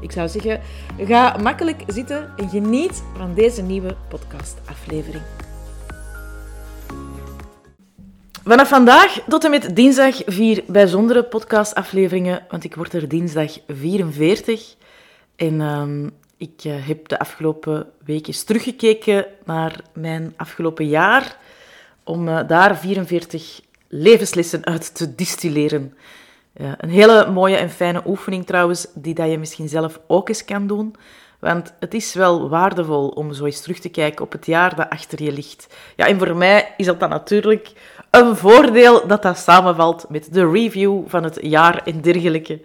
Ik zou zeggen, ga makkelijk zitten en geniet van deze nieuwe podcastaflevering. Vanaf vandaag tot en met dinsdag vier bijzondere podcastafleveringen, want ik word er dinsdag 44. En uh, ik uh, heb de afgelopen weken teruggekeken naar mijn afgelopen jaar, om uh, daar 44 levenslessen uit te distilleren. Een hele mooie en fijne oefening trouwens, die dat je misschien zelf ook eens kan doen. Want het is wel waardevol om zo eens terug te kijken op het jaar dat achter je ligt. Ja, en voor mij is dat dan natuurlijk een voordeel dat dat samenvalt met de review van het jaar en dergelijke.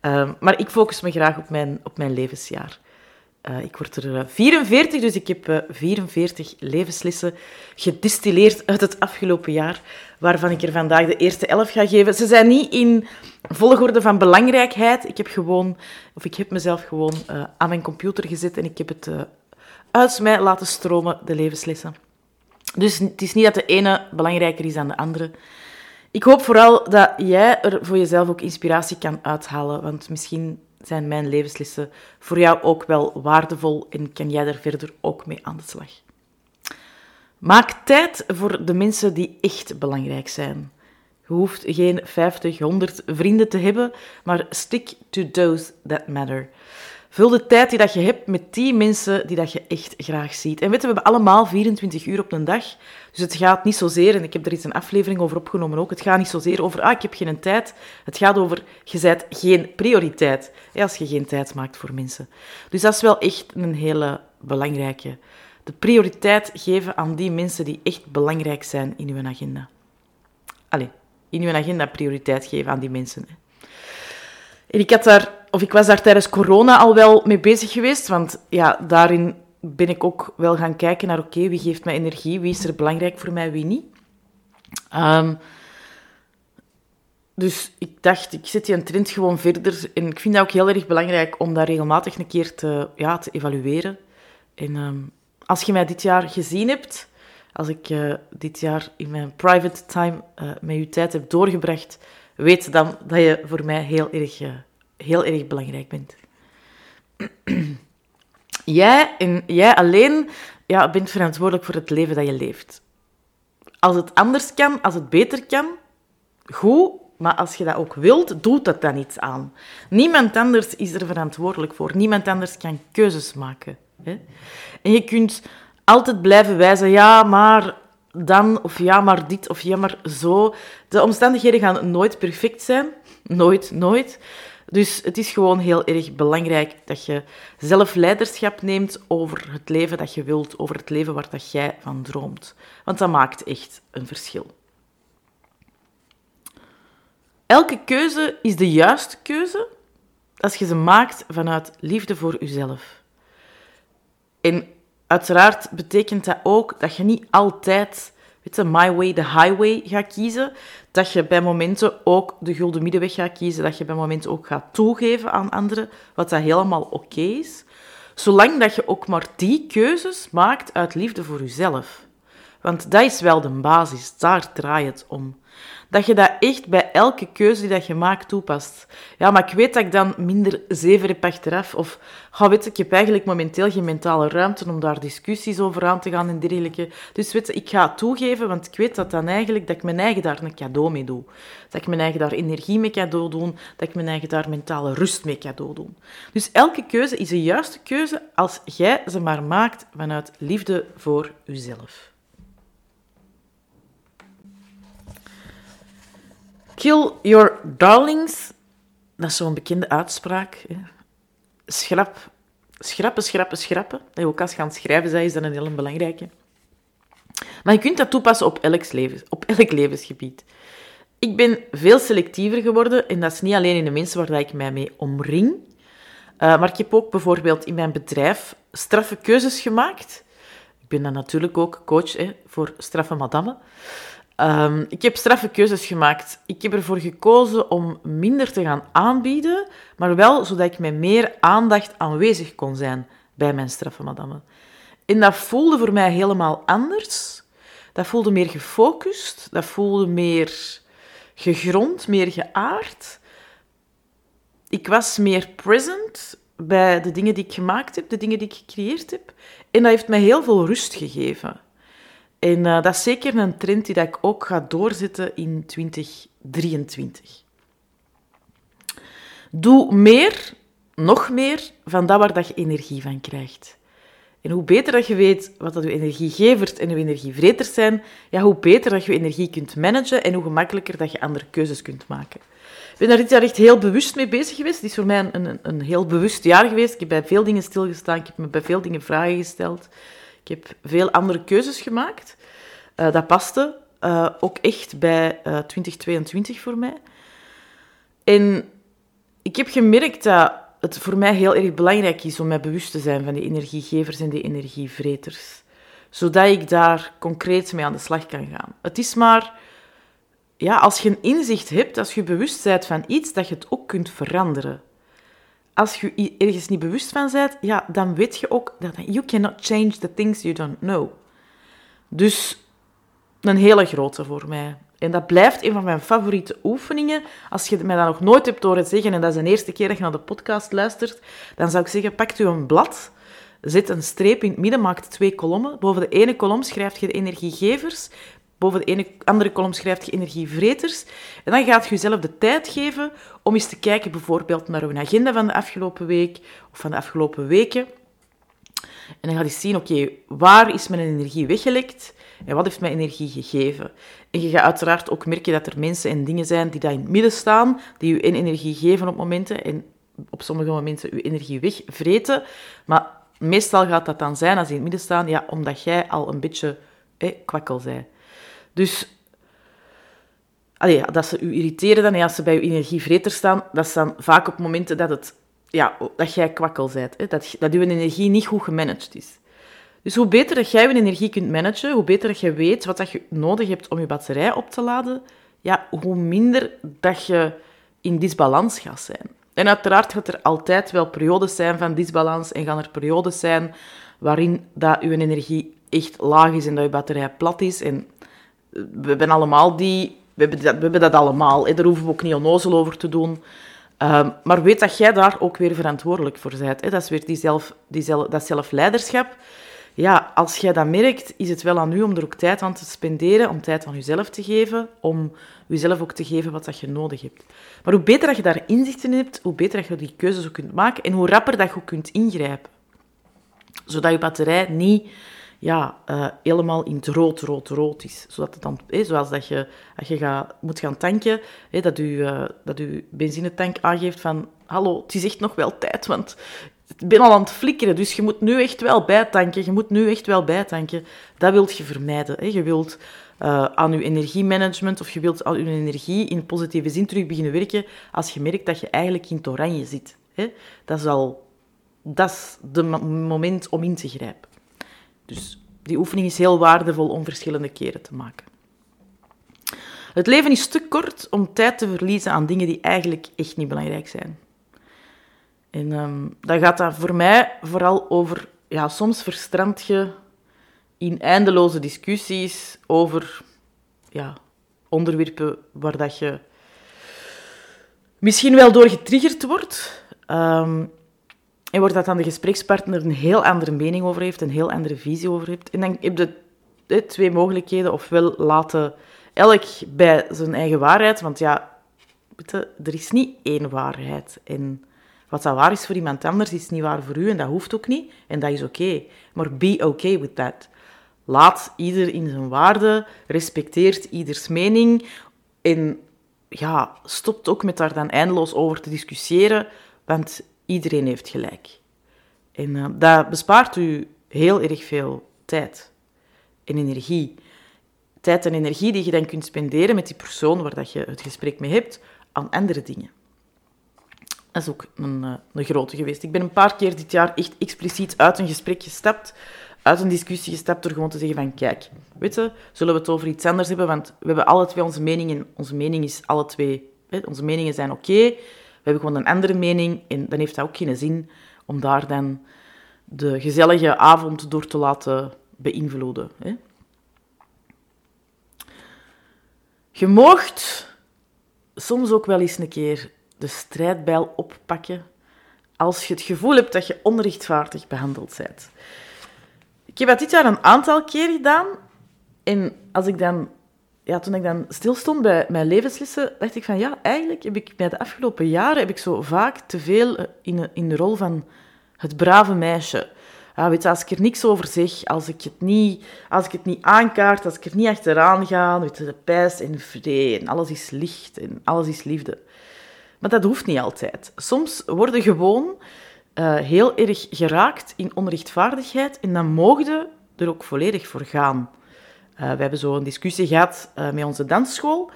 Um, maar ik focus me graag op mijn, op mijn levensjaar. Uh, ik word er 44, dus ik heb uh, 44 levenslessen gedistilleerd uit het afgelopen jaar, waarvan ik er vandaag de eerste 11 ga geven. Ze zijn niet in volgorde van belangrijkheid. Ik heb gewoon, of ik heb mezelf gewoon aan mijn computer gezet en ik heb het uit mij laten stromen, de levenslessen. Dus het is niet dat de ene belangrijker is dan de andere. Ik hoop vooral dat jij er voor jezelf ook inspiratie kan uithalen, want misschien zijn mijn levenslessen voor jou ook wel waardevol en kan jij er verder ook mee aan de slag. Maak tijd voor de mensen die echt belangrijk zijn. Je hoeft geen 50, 100 vrienden te hebben, maar stick to those that matter. Vul de tijd die dat je hebt met die mensen die dat je echt graag ziet. En weet we hebben allemaal 24 uur op een dag. Dus het gaat niet zozeer, en ik heb er iets een aflevering over opgenomen ook, het gaat niet zozeer over, ah, ik heb geen tijd. Het gaat over, je bent geen prioriteit als je geen tijd maakt voor mensen. Dus dat is wel echt een hele belangrijke. De prioriteit geven aan die mensen die echt belangrijk zijn in uw agenda. Allee, in uw agenda prioriteit geven aan die mensen. En ik had daar of ik was daar tijdens corona al wel mee bezig geweest, want ja, daarin ben ik ook wel gaan kijken naar, oké, wie geeft mij energie, wie is er belangrijk voor mij, wie niet. Um, dus ik dacht, ik zet die trend gewoon verder. En ik vind dat ook heel erg belangrijk om dat regelmatig een keer te, ja, te evalueren. En um, als je mij dit jaar gezien hebt, als ik uh, dit jaar in mijn private time uh, met je tijd heb doorgebracht, weet dan dat je voor mij heel erg uh, heel erg belangrijk bent. jij en jij alleen ja, bent verantwoordelijk voor het leven dat je leeft. Als het anders kan, als het beter kan, goed, maar als je dat ook wilt, doet dat dan iets aan. Niemand anders is er verantwoordelijk voor. Niemand anders kan keuzes maken. Hè? En je kunt altijd blijven wijzen, ja, maar dan, of ja, maar dit, of ja, maar zo. De omstandigheden gaan nooit perfect zijn. Nooit, nooit. Dus het is gewoon heel erg belangrijk dat je zelf leiderschap neemt over het leven dat je wilt, over het leven waar dat jij van droomt. Want dat maakt echt een verschil. Elke keuze is de juiste keuze als je ze maakt vanuit liefde voor jezelf. En uiteraard betekent dat ook dat je niet altijd weet my way, the highway gaat kiezen. Dat je bij momenten ook de gulden middenweg gaat kiezen. Dat je bij momenten ook gaat toegeven aan anderen, wat dat helemaal oké is. Zolang dat je ook maar die keuzes maakt uit liefde voor jezelf. Want dat is wel de basis, daar draait het om. Dat je dat echt bij elke keuze die dat je maakt toepast. Ja, maar ik weet dat ik dan minder zeven heb achteraf. Of, ga weet ik heb eigenlijk momenteel geen mentale ruimte om daar discussies over aan te gaan en dergelijke. Dus weet je, ik ga het toegeven, want ik weet dat dan eigenlijk dat ik mijn eigen daar een cadeau mee doe. Dat ik mijn eigen daar energie mee cadeau doen. Dat ik mijn eigen daar mentale rust mee cadeau doen. Dus elke keuze is de juiste keuze als jij ze maar maakt vanuit liefde voor jezelf. Kill your darlings. Dat is zo'n bekende uitspraak. Hè. Schrap. Schrappen, schrappen, schrappen. Dat je ook als gaan schrijven zij, is dat een heel belangrijke. Maar je kunt dat toepassen op elk, levens, op elk levensgebied. Ik ben veel selectiever geworden en dat is niet alleen in de mensen waar ik mij mee omring. Uh, maar ik heb ook bijvoorbeeld in mijn bedrijf straffe keuzes gemaakt. Ik ben dan natuurlijk ook coach hè, voor straffe madammen. Ehm, ik heb straffe keuzes gemaakt. Ik heb ervoor gekozen om minder te gaan aanbieden, maar wel zodat ik met meer aandacht aanwezig kon zijn bij mijn straffe madammen. En dat voelde voor mij helemaal anders. Dat voelde meer gefocust, dat voelde meer gegrond, meer geaard. Ik was meer present bij de dingen die ik gemaakt heb, de dingen die ik gecreëerd heb. En dat heeft mij heel veel rust gegeven. En uh, dat is zeker een trend die dat ik ook ga doorzetten in 2023. Doe meer, nog meer, van dat waar dat je energie van krijgt. En hoe beter dat je weet wat dat je energiegevers en je energievreters zijn, ja, hoe beter dat je je energie kunt managen en hoe gemakkelijker dat je andere keuzes kunt maken. Ik ben daar dit jaar echt heel bewust mee bezig geweest. Het is voor mij een, een, een heel bewust jaar geweest. Ik heb bij veel dingen stilgestaan, ik heb me bij veel dingen vragen gesteld. Ik heb veel andere keuzes gemaakt. Uh, dat paste uh, ook echt bij uh, eh, 2022 voor mij. En ik heb gemerkt dat het voor mij heel erg belangrijk is om mij bewust te zijn van die energiegevers en die energievreters. Zodat ik daar concreet mee aan de slag kan gaan. Het is maar, ja, als je een inzicht hebt, als je bewust bent van iets, dat je het ook kunt veranderen. Als je ergens niet bewust van bent, ja, dan weet je ook dat you cannot change the things you don't know. Dus een hele grote voor mij. En dat blijft een van mijn favoriete oefeningen. Als je mij dat nog nooit hebt horen zeggen, en dat is de eerste keer dat je naar de podcast luistert, dan zou ik zeggen, pak u een blad, zet een streep in het midden, maak twee kolommen. Boven de ene kolom schrijf je de energiegevers, boven de ene, andere kolom schrijf je energievreters. En dan gaat je jezelf de tijd geven om eens te kijken bijvoorbeeld naar uw agenda van de afgelopen week of van de afgelopen weken. En dan ga je zien, oké, waar is mijn energie weggelekt? En wat heeft mij energie gegeven? En je gaat uiteraard ook merken dat er mensen en dingen zijn die daar in het midden staan, die je energie geven op momenten en op sommige momenten je energie wegvreten. Maar meestal gaat dat dan zijn, als die in het midden staan, ja, omdat jij al een beetje eh, kwakkel bent. Dus allee, dat ze u irriteren dan, als ze bij je energievreter staan, dat is vaak op momenten dat, het, ja, dat jij kwakkel bent. Hè, dat, dat je energie niet goed gemanaged is. Dus hoe beter dat jij je energie kunt managen, hoe beter dat je weet wat dat je nodig hebt om je batterij op te laden, ja, hoe minder dat je in disbalans gaat zijn. En uiteraard gaat er altijd wel periodes zijn van disbalans en gaan er periodes zijn waarin dat je energie echt laag is en dat je batterij plat is. En we hebben allemaal die... We hebben dat, we hebben dat allemaal. Hè. Daar hoeven we ook niet onnozel over te doen. Um, maar weet dat jij daar ook weer verantwoordelijk voor bent. Hè. Dat is weer die zelf, die zelf, dat zelfleiderschap ja, als jij dat merkt, is het wel aan u om er ook tijd aan te spenderen, om tijd aan jezelf te geven, om jezelf ook te geven wat dat je nodig hebt. Maar hoe beter dat je daar inzichten in hebt, hoe beter dat je die keuzes ook kunt maken en hoe rapper dat je ook kunt ingrijpen. Zodat je batterij niet ja, uh, helemaal in het rood, rood, rood is. Zodat het dan, eh, zoals dat je, als je gaat, moet gaan tanken, eh, dat, je, dat je benzinetank aangeeft van hallo, het is echt nog wel tijd, want ik ben al aan het flikkeren, dus je moet nu echt wel bijtanken. Je moet nu echt wel bijtanken. Dat wilt je vermijden. Hè. Je wilt aan je energiemanagement of je wilt aan je energie in positieve zin terug beginnen werken als je merkt dat je eigenlijk in het oranje zit. Dat is al dat is de moment om in te grijpen. Dus die oefening is heel waardevol om verschillende keren te maken. Het leven is te kort om tijd te verliezen aan dingen die eigenlijk echt niet belangrijk zijn. En um, dan gaat dat voor mij vooral over... Ja, soms verstrand je in eindeloze discussies over ja, onderwerpen waar dat je misschien wel door getriggerd wordt. Um, en wordt dat dan de gesprekspartner een heel andere mening over heeft, een heel andere visie over heeft. En dan heb je de, twee mogelijkheden. Ofwel laten elk bij zijn eigen waarheid, want ja, er is niet één waarheid. En wat dat waar is voor iemand anders, is niet waar voor u en dat hoeft ook niet. En dat is oké. Maar be okay with that. Laat ieder in zijn waarde, respecteert ieders mening en ja, stopt ook met daar dan eindeloos over te discussiëren, want iedereen heeft gelijk. En uh, dat bespaart u heel erg veel tijd en energie. Tijd en energie die je dan kunt spenderen met die persoon waar dat je het gesprek mee hebt, aan andere dingen. Dat is ook een, eh, een grote geweest. Ik ben een paar keer dit jaar echt expliciet uit een gesprek gestapt, uit een discussie gestapt door gewoon te zeggen van, kijk, weet je, zullen we het over iets anders hebben? Want we hebben alle twee onze meningen. Onze mening is alle twee... Hè, onze meningen zijn oké. We hebben gewoon een andere mening. En dan heeft dat ook geen zin om daar dan de gezellige avond door te laten beïnvloeden. Hè. Je moogt soms ook wel eens een keer de strijdbijl oppakken als je het gevoel hebt dat je onrechtvaardig behandeld bent. Ik heb dat dit jaar een aantal keer gedaan. En als ik dan, ja, toen ik dan stilstond bij mijn levenslessen, dacht ik van ja, eigenlijk heb ik bij de afgelopen jaren heb ik zo vaak te veel in, in de rol van het brave meisje. Ja, weet je, als ik er niks over zeg, als ik het niet, als ik het niet aankaart, als ik er niet achteraan ga, weet je, de pijs en vrede en alles is licht en alles is liefde. Maar dat hoeft niet altijd. Soms worden gewoon uh, heel erg geraakt in onrechtvaardigheid en dan mogen er ook volledig voor gaan. Uh, we hebben zo een discussie gehad uh, met onze dansschool,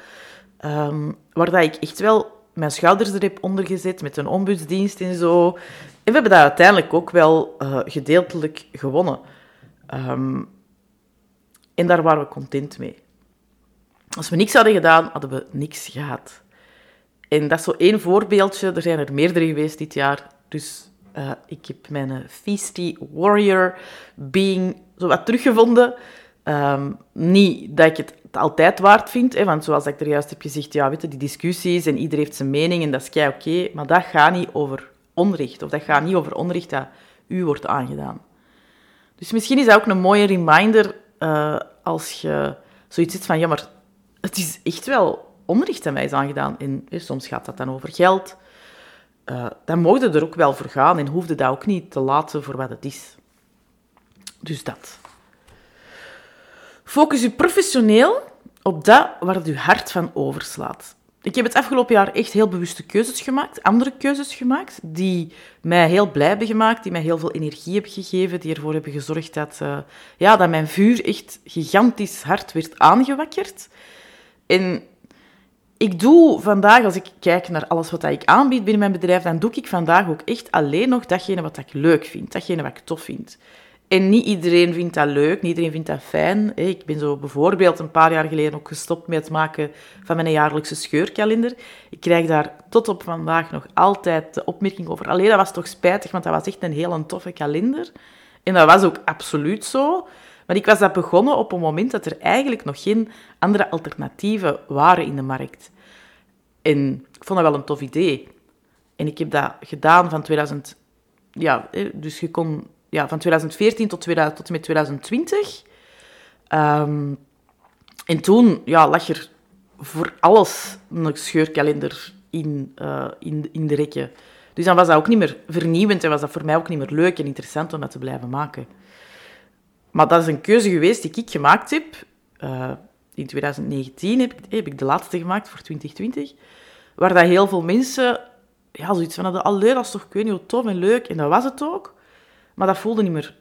um, waar dat ik echt wel mijn schouders er heb ondergezet met een ombudsdienst en zo. En we hebben dat uiteindelijk ook wel gedeeltelijk gewonnen. Um, en daar waren we content mee. Als we niks hadden gedaan, hadden we niks gehad. En dat is zo één voorbeeldje. Er zijn er meerdere geweest dit jaar. Dus ik heb mijn feisty warrior being zo wat teruggevonden. Um, niet dat ik het altijd waard vind, hè, want zoals ik er juist heb gezegd, ja, weet je, die discussies en iedereen heeft zijn mening en dat is oké, maar dat gaat niet over onrecht, of dat gaat niet over onrecht dat u wordt aangedaan. Dus misschien is dat ook een mooie reminder uh, als je zoiets zit van, ja, maar het is echt wel onrecht aan mij is aangedaan. En soms gaat dat dan over geld. Uh, dan mocht er ook wel voor gaan en hoefde dat ook niet te laten voor wat het is. Dus dat. Focus u professioneel op dat waar uw hart van overslaat. Ik heb het afgelopen jaar echt heel bewuste keuzes gemaakt, andere keuzes gemaakt, die mij heel blij hebben gemaakt, die mij heel veel energie hebben gegeven, die ervoor hebben gezorgd dat, uh, ja, dat mijn vuur echt gigantisch hard werd aangewakkerd. En ik doe vandaag, als ik kijk naar alles wat ik aanbied binnen mijn bedrijf, dan doe ik vandaag ook echt alleen nog datgene wat ik leuk vind, datgene wat ik tof vind. En niet iedereen vindt dat leuk, niet iedereen vindt dat fijn. Ik ben zo bijvoorbeeld een paar jaar geleden ook gestopt met het maken van mijn jaarlijkse scheurkalender. Ik krijg daar tot op vandaag nog altijd de opmerking over. Alleen dat was toch spijtig, want dat was echt een heel toffe kalender. En dat was ook absoluut zo. Maar ik was dat begonnen op een moment dat er eigenlijk nog geen andere alternatieven waren in de markt. En ik vond dat wel een tof idee. En ik heb dat gedaan van 2000... Ja, dus je kon ja, van 2014 tot, 2000, tot en met 2020. Um, en toen ja, lag er voor alles een scheurkalender in, uh, in, in de rekken. Dus dan was dat ook niet meer vernieuwend en was dat voor mij ook niet meer leuk en interessant om dat te blijven maken. Maar dat is een keuze geweest die ik gemaakt heb. Uh, in 2019 heb ik, de laatste gemaakt voor 2020. Waar dat heel veel mensen ja, zoiets van hadden. Allee, dat is toch, ik weet tof en leuk. En dat was het ook. Maar dat voelde niet meer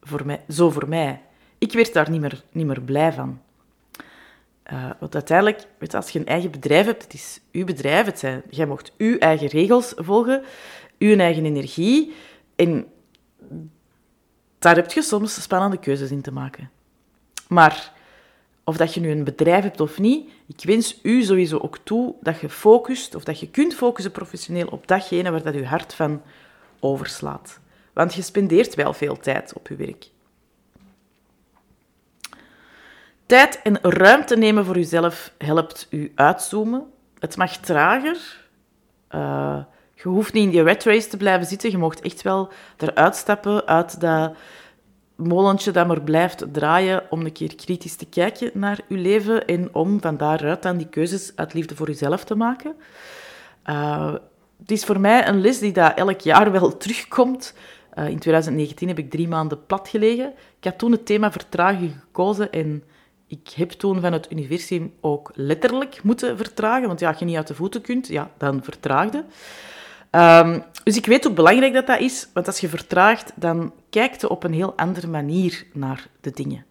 voor mij, zo voor mij. Ik werd daar niet meer, niet meer blij van. Uh, want uiteindelijk, weet je, als je een eigen bedrijf hebt, het is uw bedrijf, het zijn, jij mocht uw eigen regels volgen, uw eigen energie. En daar heb je soms spannende keuzes in te maken. Maar of dat je nu een bedrijf hebt of niet, ik wens u sowieso ook toe dat je focust, of dat je kunt focussen professioneel op datgene waar dat je hart van overslaat. Want je spendeert wel veel tijd op je werk. Tijd en ruimte nemen voor jezelf helpt u uitzoomen. Het mag trager. Uh, je hoeft niet in die red race te blijven zitten. Je mocht echt wel eruit stappen uit dat molentje dat maar blijft draaien om een keer kritisch te kijken naar je leven en om van daaruit dan die keuzes uit liefde voor jezelf te maken. Uh, het is voor mij een les die dat elk jaar wel terugkomt. Uh, in 2019 heb ik drie maanden plat gelegen. Ik had toen het thema vertraging gekozen en ik heb toen van het universium ook letterlijk moeten vertragen. Want ja, als je niet uit de voeten kunt, ja, dan vertraagde. Um, dus ik weet hoe belangrijk dat, dat is, want als je vertraagt, dan kijkt je op een heel andere manier naar de dingen.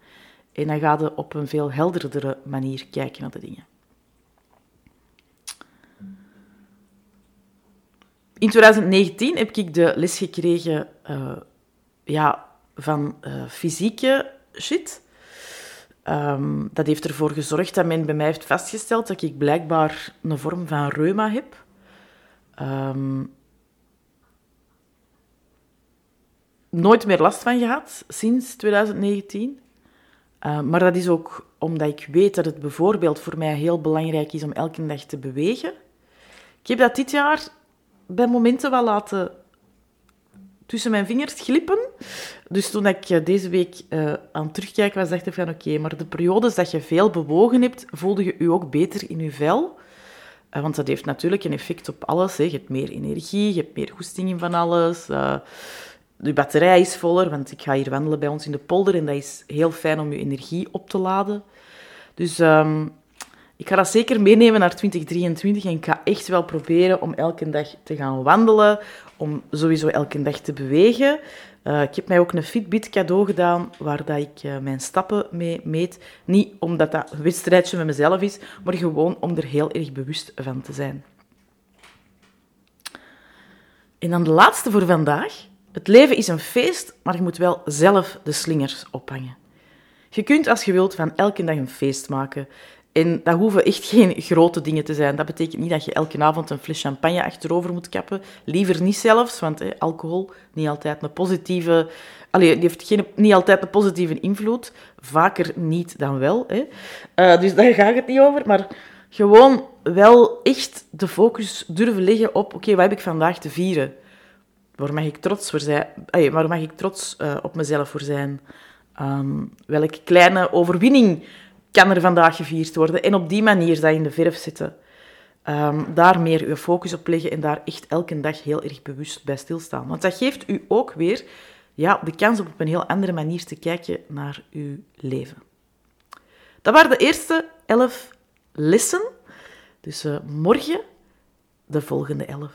En dan ga je op een veel helderdere manier kijken naar de dingen. In 2019 heb ik de les gekregen uh, ja, van uh, fysieke shit. Um, dat heeft ervoor gezorgd dat men bij mij heeft vastgesteld dat ik blijkbaar een vorm van reuma heb. Um, nooit meer last van gehad sinds 2019. Uh, maar dat is ook omdat ik weet dat het bijvoorbeeld voor mij heel belangrijk is om elke dag te bewegen. Ik heb dat dit jaar bij momenten wel laten tussen mijn vingers glippen. Dus toen ik eh, deze week uh, aan het terugkijken was, dacht ik van oké, maar de periodes dat je veel bewogen hebt, voelde je je ook beter in je vel. Uh, want dat heeft natuurlijk een effect op alles. Hè. Je hebt meer energie, je hebt meer goesting in van alles. de batterij is voller, want ik ga hier wandelen bij ons in de polder en dat is heel fijn om je energie op te laden. Dus um, ik ga dat zeker meenemen naar 2023 en ik ga echt wel proberen om elke dag te gaan wandelen, om sowieso elke dag te bewegen. Uh, ik heb mij ook een Fitbit cadeau gedaan, waar dat ik uh, mijn stappen mee meet. Niet omdat dat een wedstrijdje met mezelf is, maar gewoon om er heel erg bewust van te zijn. En dan de laatste voor vandaag. Het leven is een feest, maar je moet wel zelf de slingers ophangen. Je kunt als je wilt van elke dag een feest maken. En dat hoeven echt geen grote dingen te zijn. Dat betekent niet dat je elke avond een fles champagne achterover moet kappen. Liever niet zelfs, want alcohol niet altijd een positieve... Allee, die heeft geen, niet altijd een positieve invloed. Vaker niet dan wel. Uh, dus daar gaat het niet over. Maar gewoon wel echt de focus durven leggen op... Oké, wat heb ik vandaag te vieren? Waar mag ik trots, voor zijn? Waar mag ik trots uh, op mezelf voor zijn? Um, welke kleine overwinning kan er vandaag gevierd worden. En op die manier dat in de verf zitten. Um, daar meer je focus op leggen en daar echt elke dag heel erg bewust bij stilstaan. Want dat geeft u ook weer ja, de kans om op een heel andere manier te kijken naar uw leven. Dat waren de eerste elf lessen. Dus uh, morgen de volgende elf.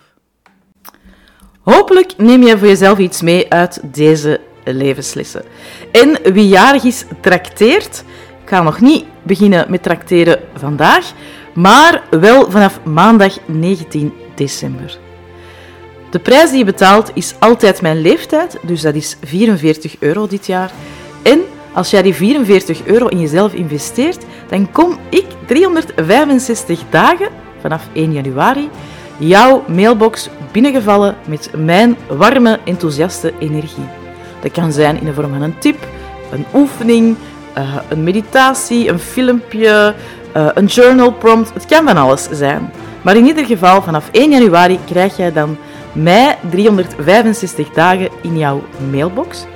Hopelijk neem je voor jezelf iets mee uit deze levenslessen. En wie jarig is, trakteert. Ga nog niet beginnen met trakteren vandaag, maar wel vanaf maandag 19 december. De prijs die je betaalt is altijd mijn leeftijd, dus dat is 44 euro dit jaar. En als jij die 44 euro in jezelf investeert, dan kom ik 365 dagen vanaf 1 januari jouw mailbox binnengevallen met mijn warme, enthousiaste energie. Dat kan zijn in de vorm van een tip, een oefening, uh, een meditatie, een filmpje, uh, een journal prompt. Het kan van alles zijn. Maar in ieder geval, vanaf 1 januari krijg jij dan mij 365 dagen in jouw mailbox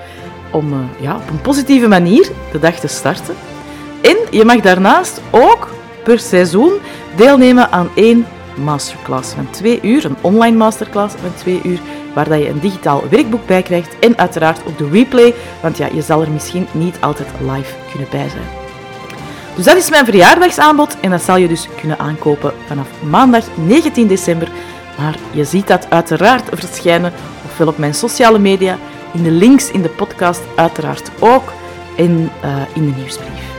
om uh, ja, op een positieve manier de dag te starten. En je mag daarnaast ook per seizoen deelnemen aan één masterclass van twee uur, een online masterclass van twee uur, waar je een digitaal werkboek bij krijgt en uiteraard ook de replay, want ja, je zal er misschien niet altijd live kunnen bij zijn. Dus dat is mijn verjaardagsaanbod en dat zal je dus kunnen aankopen vanaf maandag 19 december. Maar je ziet dat uiteraard verschijnen, ofwel op mijn sociale media, in de links in de podcast uiteraard ook en uh, in de nieuwsbrief.